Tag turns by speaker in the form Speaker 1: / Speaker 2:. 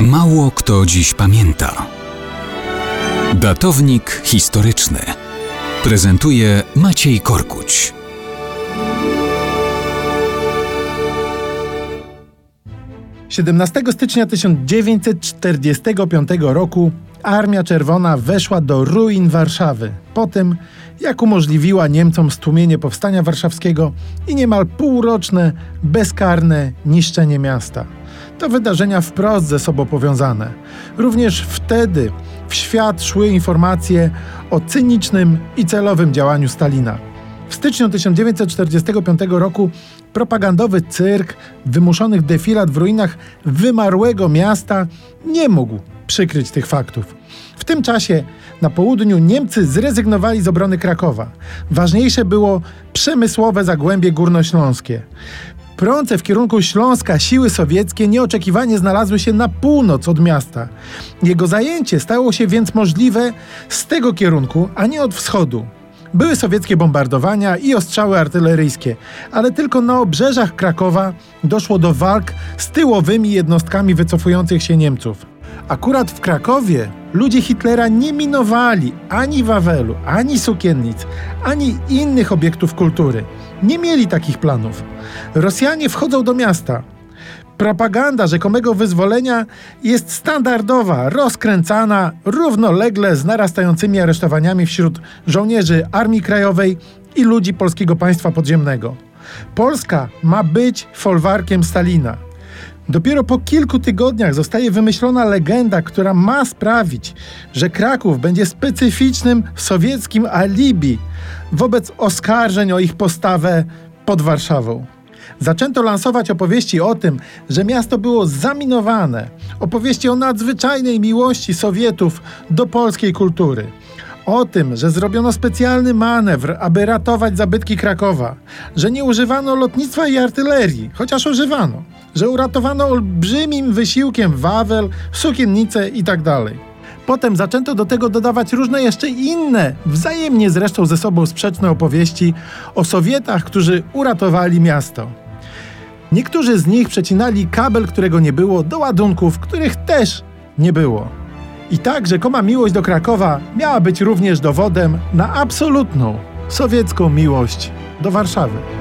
Speaker 1: Mało kto dziś pamięta. Datownik historyczny prezentuje Maciej Korkuć.
Speaker 2: Siedemnastego stycznia 1945 roku Armia Czerwona weszła do ruin Warszawy po tym, jak umożliwiła Niemcom stłumienie powstania warszawskiego i niemal półroczne, bezkarne niszczenie miasta. To wydarzenia wprost ze sobą powiązane. Również wtedy w świat szły informacje o cynicznym i celowym działaniu Stalina. W styczniu 1945 roku propagandowy cyrk wymuszonych defilat w ruinach wymarłego miasta nie mógł przykryć tych faktów. W tym czasie na południu Niemcy zrezygnowali z obrony Krakowa. Ważniejsze było przemysłowe zagłębie górnośląskie. Prące w kierunku Śląska siły sowieckie nieoczekiwanie znalazły się na północ od miasta. Jego zajęcie stało się więc możliwe z tego kierunku, a nie od wschodu. Były sowieckie bombardowania i ostrzały artyleryjskie, ale tylko na obrzeżach Krakowa doszło do walk z tyłowymi jednostkami wycofujących się Niemców. Akurat w Krakowie ludzie Hitlera nie minowali ani Wawelu, ani sukiennic, ani innych obiektów kultury. Nie mieli takich planów. Rosjanie wchodzą do miasta. Propaganda rzekomego wyzwolenia jest standardowa, rozkręcana równolegle z narastającymi aresztowaniami wśród żołnierzy Armii Krajowej i ludzi polskiego państwa podziemnego. Polska ma być folwarkiem Stalina. Dopiero po kilku tygodniach zostaje wymyślona legenda, która ma sprawić, że Kraków będzie specyficznym sowieckim alibi wobec oskarżeń o ich postawę pod Warszawą. Zaczęto lansować opowieści o tym, że miasto było zaminowane, opowieści o nadzwyczajnej miłości Sowietów do polskiej kultury. O tym, że zrobiono specjalny manewr, aby ratować zabytki Krakowa, że nie używano lotnictwa i artylerii, chociaż używano, że uratowano olbrzymim wysiłkiem Wawel, sukiennice itd. Tak Potem zaczęto do tego dodawać różne jeszcze inne, wzajemnie zresztą ze sobą sprzeczne opowieści o Sowietach, którzy uratowali miasto. Niektórzy z nich przecinali kabel, którego nie było, do ładunków, których też nie było. I tak rzekoma miłość do Krakowa miała być również dowodem na absolutną sowiecką miłość do Warszawy.